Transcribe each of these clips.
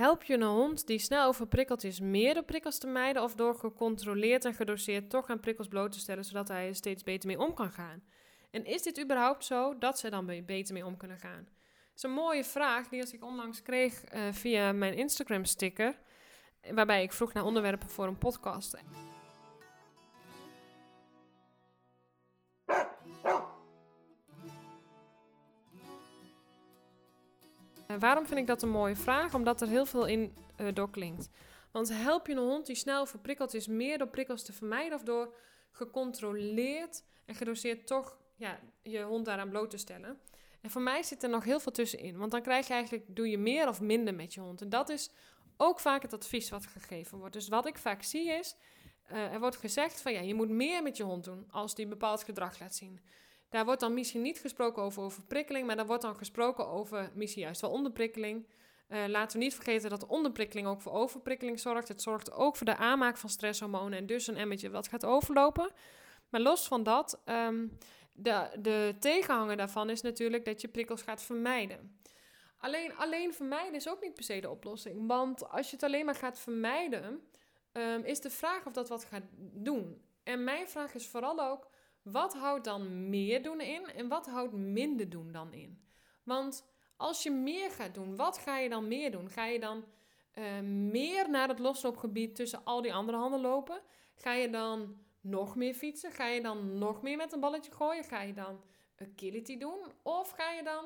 Help je een hond die snel overprikkeld is meer de prikkels te mijden of door gecontroleerd en gedoseerd toch aan prikkels bloot te stellen zodat hij er steeds beter mee om kan gaan? En is dit überhaupt zo dat ze dan beter mee om kunnen gaan? Dat is een mooie vraag die als ik onlangs kreeg uh, via mijn Instagram sticker, waarbij ik vroeg naar onderwerpen voor een podcast. Waarom vind ik dat een mooie vraag? Omdat er heel veel in uh, doorklinkt. Want help je een hond die snel verprikkeld is meer door prikkels te vermijden of door gecontroleerd en gedoseerd toch ja, je hond daaraan bloot te stellen? En voor mij zit er nog heel veel tussenin. Want dan krijg je eigenlijk, doe je meer of minder met je hond. En dat is ook vaak het advies wat gegeven wordt. Dus wat ik vaak zie is, uh, er wordt gezegd van ja, je moet meer met je hond doen als die bepaald gedrag laat zien. Daar wordt dan misschien niet gesproken over overprikkeling, maar daar wordt dan gesproken over misschien juist wel onderprikkeling. Uh, laten we niet vergeten dat onderprikkeling ook voor overprikkeling zorgt. Het zorgt ook voor de aanmaak van stresshormonen en dus een emmetje wat gaat overlopen. Maar los van dat, um, de, de tegenhanger daarvan is natuurlijk dat je prikkels gaat vermijden. Alleen, alleen vermijden is ook niet per se de oplossing. Want als je het alleen maar gaat vermijden, um, is de vraag of dat wat gaat doen. En mijn vraag is vooral ook, wat houdt dan meer doen in en wat houdt minder doen dan in? Want als je meer gaat doen, wat ga je dan meer doen? Ga je dan uh, meer naar het losloopgebied tussen al die andere handen lopen? Ga je dan nog meer fietsen? Ga je dan nog meer met een balletje gooien? Ga je dan agility doen? Of ga je dan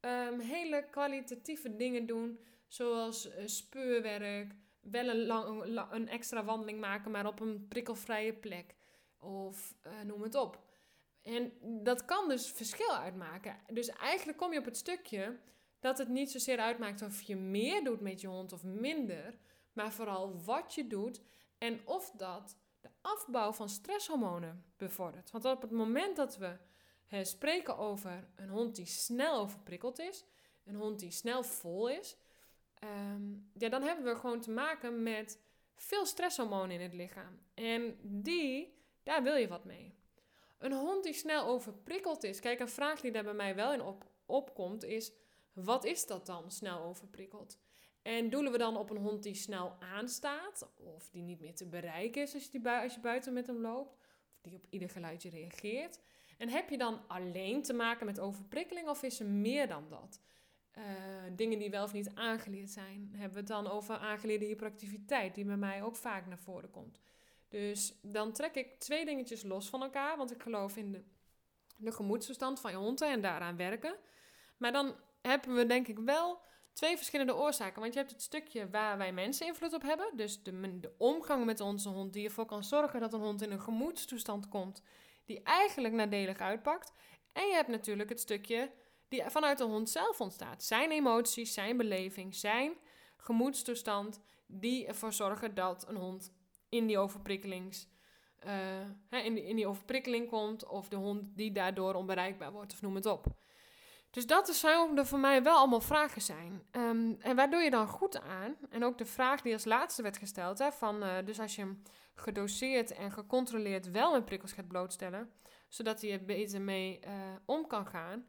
um, hele kwalitatieve dingen doen, zoals uh, speurwerk, wel een, lang, een extra wandeling maken, maar op een prikkelvrije plek? Of uh, noem het op. En dat kan dus verschil uitmaken. Dus eigenlijk kom je op het stukje dat het niet zozeer uitmaakt of je meer doet met je hond of minder, maar vooral wat je doet en of dat de afbouw van stresshormonen bevordert. Want op het moment dat we hè, spreken over een hond die snel overprikkeld is, een hond die snel vol is, um, ja, dan hebben we gewoon te maken met veel stresshormonen in het lichaam. En die daar wil je wat mee. Een hond die snel overprikkeld is. Kijk, een vraag die daar bij mij wel in op, opkomt is: wat is dat dan, snel overprikkeld? En doelen we dan op een hond die snel aanstaat, of die niet meer te bereiken is als je, die als je buiten met hem loopt, of die op ieder geluidje reageert? En heb je dan alleen te maken met overprikkeling, of is er meer dan dat? Uh, dingen die wel of niet aangeleerd zijn. Hebben we het dan over aangeleerde hyperactiviteit, die bij mij ook vaak naar voren komt. Dus dan trek ik twee dingetjes los van elkaar, want ik geloof in de, de van je hond en daaraan werken. Maar dan hebben we denk ik wel twee verschillende oorzaken. Want je hebt het stukje waar wij mensen invloed op hebben. Dus de, de omgang met onze hond, die ervoor kan zorgen dat een hond in een gemoedstoestand komt, die eigenlijk nadelig uitpakt. En je hebt natuurlijk het stukje die vanuit de hond zelf ontstaat. Zijn emoties, zijn beleving, zijn gemoedstoestand, die ervoor zorgen dat een hond in die overprikkelings. Uh, in, die, in die overprikkeling komt, of de hond die daardoor onbereikbaar wordt, of noem het op. Dus dat zouden voor mij wel allemaal vragen zijn. Um, en waar doe je dan goed aan? En ook de vraag die als laatste werd gesteld, hè, van, uh, dus als je hem gedoseerd en gecontroleerd wel met prikkels gaat blootstellen, zodat hij er beter mee uh, om kan gaan.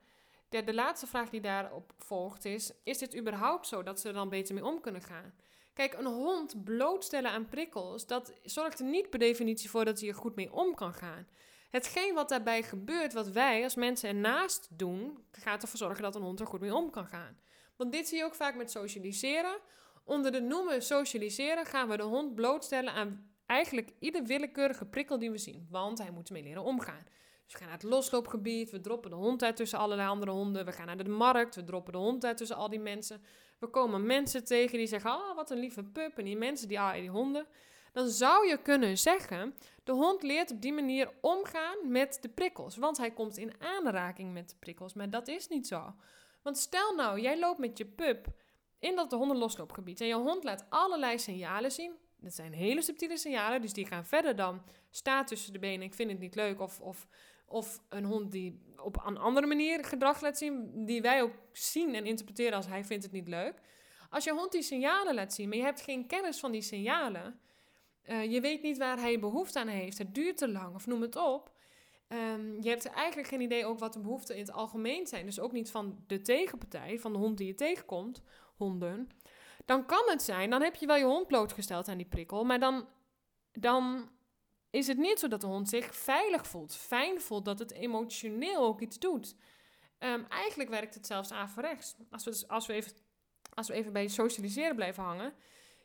De, de laatste vraag die daarop volgt is, is dit überhaupt zo dat ze er dan beter mee om kunnen gaan? Kijk, een hond blootstellen aan prikkels, dat zorgt er niet per definitie voor dat hij er goed mee om kan gaan. Hetgeen wat daarbij gebeurt, wat wij als mensen ernaast doen, gaat ervoor zorgen dat een hond er goed mee om kan gaan. Want dit zie je ook vaak met socialiseren. Onder de noemer socialiseren gaan we de hond blootstellen aan eigenlijk ieder willekeurige prikkel die we zien. Want hij moet ermee leren omgaan. We gaan naar het losloopgebied, we droppen de hond uit tussen allerlei andere honden. We gaan naar de markt, we droppen de hond uit tussen al die mensen. We komen mensen tegen die zeggen, ah, wat een lieve pup. En die mensen die, ah, die honden. Dan zou je kunnen zeggen, de hond leert op die manier omgaan met de prikkels. Want hij komt in aanraking met de prikkels. Maar dat is niet zo. Want stel nou, jij loopt met je pup in dat de hondenlosloopgebied. En je hond laat allerlei signalen zien. Dat zijn hele subtiele signalen, dus die gaan verder dan staat tussen de benen, ik vind het niet leuk. Of, of, of een hond die op een andere manier gedrag laat zien, die wij ook zien en interpreteren als hij vindt het niet leuk. Als je hond die signalen laat zien, maar je hebt geen kennis van die signalen, uh, je weet niet waar hij behoefte aan heeft, het duurt te lang of noem het op. Um, je hebt eigenlijk geen idee ook wat de behoeften in het algemeen zijn. Dus ook niet van de tegenpartij, van de hond die je tegenkomt, honden dan kan het zijn, dan heb je wel je hond blootgesteld aan die prikkel, maar dan, dan is het niet zo dat de hond zich veilig voelt, fijn voelt, dat het emotioneel ook iets doet. Ehm, eigenlijk werkt het zelfs averechts. Als we, dus, als, we even, als we even bij socialiseren blijven hangen,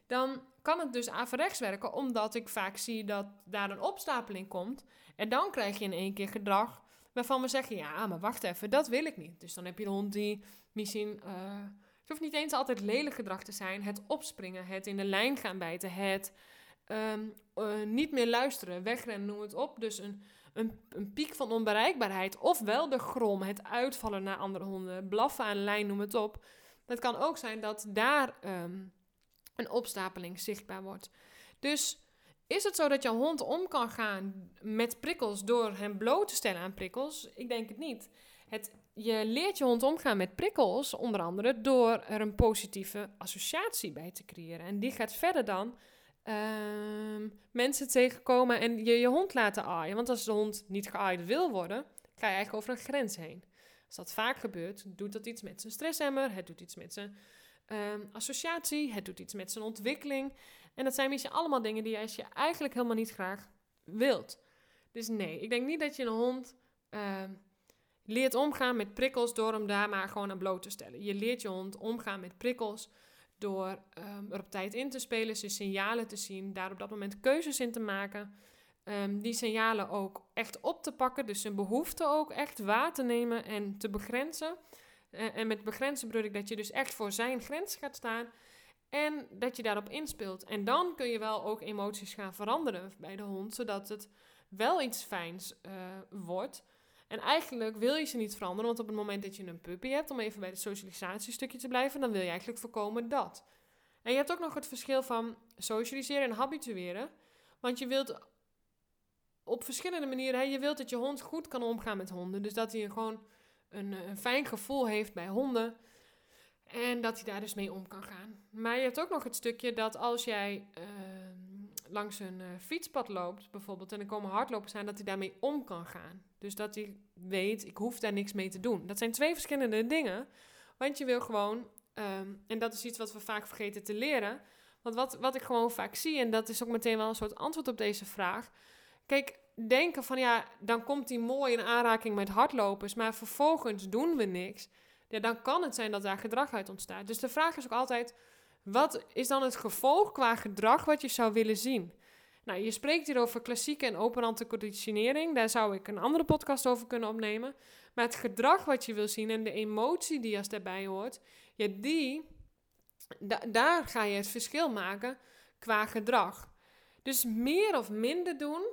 dan kan het dus averechts werken, omdat ik vaak zie dat daar een opstapeling komt. En dan krijg je in één keer gedrag waarvan we zeggen: ja, maar wacht even, dat wil ik niet. Dus dan heb je een hond die misschien. Uh, het hoeft niet eens altijd lelijk gedrag te zijn. Het opspringen, het in de lijn gaan bijten, het Ehm, eh, niet meer luisteren, wegrennen, noem het op. Dus een, een, een, piek van onbereikbaarheid. Ofwel de grom, het uitvallen naar andere honden, blaffen aan lijn, noem het op. Het kan ook zijn dat daar ehm, een opstapeling zichtbaar wordt. Dus is het zo dat je hond om kan gaan met prikkels door hem bloot te stellen aan prikkels? Ik denk het niet. Het, je leert je hond omgaan met prikkels, onder andere door er een positieve associatie bij te creëren. En die gaat verder dan um, mensen tegenkomen en je je hond laten aaien. Want als de hond niet geaaid wil worden, ga je eigenlijk over een grens heen. Als dat vaak gebeurt, doet dat iets met zijn stresshemmer, het doet iets met zijn ehm, associatie, het doet iets met zijn ontwikkeling. En dat zijn misschien allemaal dingen die je eigenlijk helemaal niet graag wilt. Dus nee, ik denk niet dat je een hond ehm, leert omgaan met prikkels door hem daar maar gewoon aan bloot te stellen. Je leert je hond omgaan met prikkels door um, er op tijd in te spelen, zijn signalen te zien, daar op dat moment keuzes in te maken. Um, die signalen ook echt op te pakken, dus zijn behoeften ook echt waar te nemen en te begrenzen. Uh, en met begrenzen bedoel ik dat je dus echt voor zijn grens gaat staan en dat je daarop inspeelt. En dan kun je wel ook emoties gaan veranderen bij de hond, zodat het wel iets fijns uh, wordt. En eigenlijk wil je ze niet veranderen, want op het moment dat je een puppy hebt, om even bij het socialisatiestukje te blijven, dan wil je eigenlijk voorkomen dat. En je hebt ook nog het verschil van socialiseren en habitueren. Want je wilt op verschillende manieren, hè, je wilt dat je hond goed kan omgaan met honden. Dus dat hij gewoon een, een fijn gevoel heeft bij honden. En dat hij daar dus mee om kan gaan. Maar je hebt ook nog het stukje dat als jij ehm, langs een uh, fietspad loopt, bijvoorbeeld, en er komen hardlopers aan, dat hij daarmee om kan gaan. Dus dat hij weet, ik hoef daar niks mee te doen. Dat zijn twee verschillende dingen. Want je wil gewoon, ehm, en dat is iets wat we vaak vergeten te leren. Want wat, wat ik gewoon vaak zie, en dat is ook meteen wel een soort antwoord op deze vraag. Kijk, denken van ja, dan komt hij mooi in aanraking met hardlopers, maar vervolgens doen we niks. Ja, dan kan het zijn dat daar gedrag uit ontstaat. Dus de vraag is ook altijd: wat is dan het gevolg qua gedrag wat je zou willen zien? Nou, je spreekt hier over klassieke en operante conditionering. Daar zou ik een andere podcast over kunnen opnemen. Maar het gedrag wat je wil zien en de emotie die als daarbij hoort, ja, die, daar ga je het verschil maken qua gedrag. Dus meer of minder doen.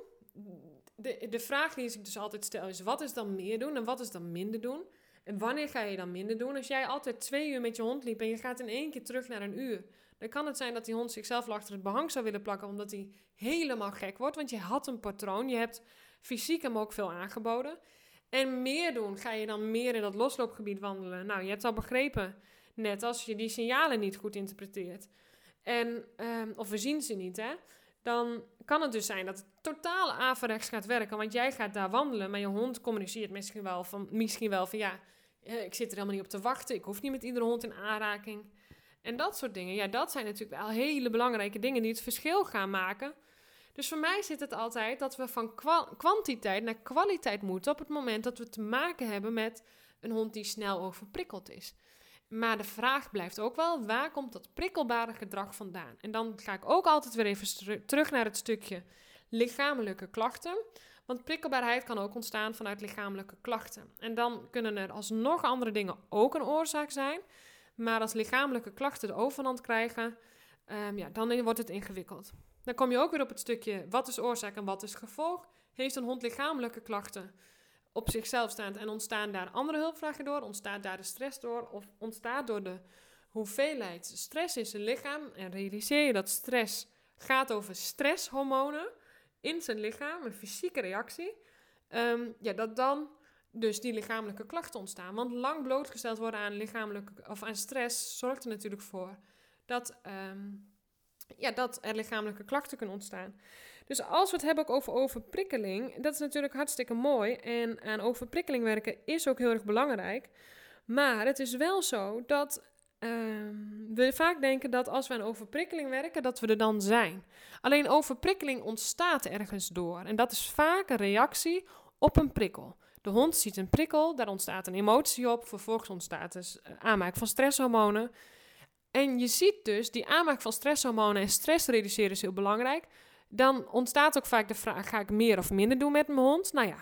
De, de vraag die ik dus altijd stel is: wat is dan meer doen en wat is dan minder doen? En wanneer ga je dan minder doen? Als jij altijd twee uur met je hond liep en je gaat in één keer terug naar een uur, dan kan het zijn dat die hond zichzelf achter het behang zou willen plakken, omdat hij helemaal gek wordt. Want je had een patroon, je hebt fysiek hem ook veel aangeboden. En meer doen, ga je dan meer in dat losloopgebied wandelen. Nou, je hebt al begrepen, net als je die signalen niet goed interpreteert. En, um, of we zien ze niet, hè. Dan kan het dus zijn dat totaal averechts gaat werken. Want jij gaat daar wandelen, maar je hond communiceert misschien wel van, misschien wel van ja, eh, ik zit er helemaal niet op te wachten. Ik hoef niet met iedere hond in aanraking. En dat soort dingen. Ja, dat zijn natuurlijk wel hele belangrijke dingen die het verschil gaan maken. Dus voor mij zit het altijd dat we van kwantiteit naar kwaliteit moeten op het moment dat we te maken hebben met een hond die snel overprikkeld is. Maar de vraag blijft ook wel, waar komt dat prikkelbare gedrag vandaan? En dan ga ik ook altijd weer even terug naar het stukje lichamelijke klachten. Want prikkelbaarheid kan ook ontstaan vanuit lichamelijke klachten. En dan kunnen er alsnog andere dingen ook een oorzaak zijn. Maar als lichamelijke klachten de overhand krijgen, um, ja, dan wordt het ingewikkeld. Dan kom je ook weer op het stukje wat is oorzaak en wat is gevolg. Heeft een hond lichamelijke klachten op zichzelf staand en ontstaan daar andere hulpvragen door? Ontstaat daar de stress door? Of ontstaat door de hoeveelheid stress in zijn lichaam? En realiseer je dat stress gaat over stresshormonen in zijn lichaam, een fysieke reactie. Um, ja, dat dan dus die lichamelijke klachten ontstaan. Want lang blootgesteld worden aan, lichamelijke, of aan stress zorgt er natuurlijk voor dat, ehm, ja, dat er lichamelijke klachten kunnen ontstaan. Dus als we het hebben over overprikkeling, dat is natuurlijk hartstikke mooi. En aan overprikkeling werken is ook heel erg belangrijk. Maar het is wel zo dat ehm, we vaak denken dat als we aan overprikkeling werken, dat we er dan zijn. Alleen overprikkeling ontstaat ergens door. En dat is vaak een reactie op een prikkel. De hond ziet een prikkel, daar ontstaat een emotie op, vervolgens ontstaat dus eh, aanmaak van stresshormonen. En je ziet dus, die aanmaak van stresshormonen en stress reduceren is heel belangrijk. Dan ontstaat ook vaak de vraag, ga ik meer of minder doen met mijn hond? Nou ja,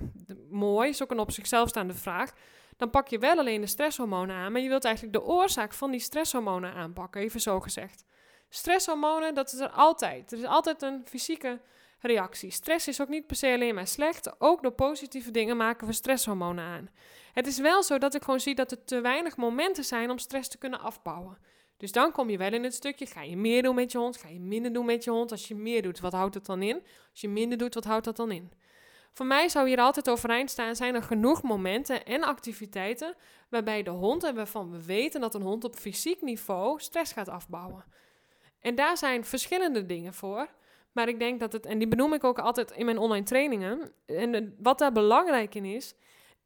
mooi, is ook een op zichzelf staande vraag. Dan pak je wel alleen de stresshormonen aan, maar je wilt eigenlijk de oorzaak van die stresshormonen aanpakken, even zo gezegd. Stresshormonen, dat is er altijd. Er is altijd een fysieke reactie. Stress is ook niet per se alleen maar slecht. Ook door positieve dingen maken we stresshormonen aan. Het is wel zo dat ik gewoon zie dat er te weinig momenten zijn om stress te kunnen afbouwen. Dus dan kom je wel in het stukje, ga je meer doen met je hond, ga je minder doen met je hond. Als je meer doet, wat houdt het dan in? Als je minder doet, wat houdt dat dan in? Voor mij zou hier altijd overeind staan, zijn er genoeg momenten en activiteiten waarbij de hond en waarvan we weten dat een hond op fysiek niveau stress gaat afbouwen. En daar zijn verschillende dingen voor. Maar ik denk dat het, en die benoem ik ook altijd in mijn online trainingen. En wat daar belangrijk in is,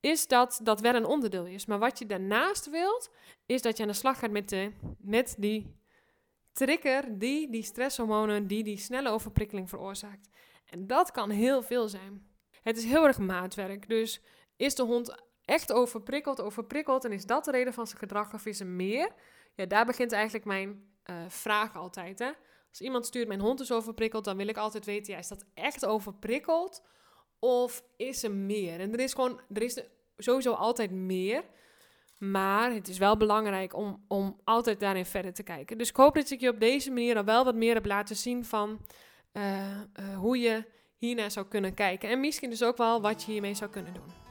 is dat dat wel een onderdeel is. Maar wat je daarnaast wilt, is dat je aan de slag gaat met, de, met die trigger, die die stresshormonen, die die snelle overprikkeling veroorzaakt. En dat kan heel veel zijn. Het is heel erg maatwerk. Dus is de hond echt overprikkeld, overprikkeld en is dat de reden van zijn gedrag of is er meer? Ja, daar begint eigenlijk mijn uh, vraag altijd. Hè? Als iemand stuurt, mijn hond is overprikkeld, dan wil ik altijd weten, ja, is dat echt overprikkeld? Of is er meer? En er is gewoon, er is sowieso altijd meer. Maar het is wel belangrijk om, om altijd daarin verder te kijken. Dus ik hoop dat ik je op deze manier al wel wat meer heb laten zien van uh, uh, hoe je hiernaar zou kunnen kijken. En misschien dus ook wel wat je hiermee zou kunnen doen.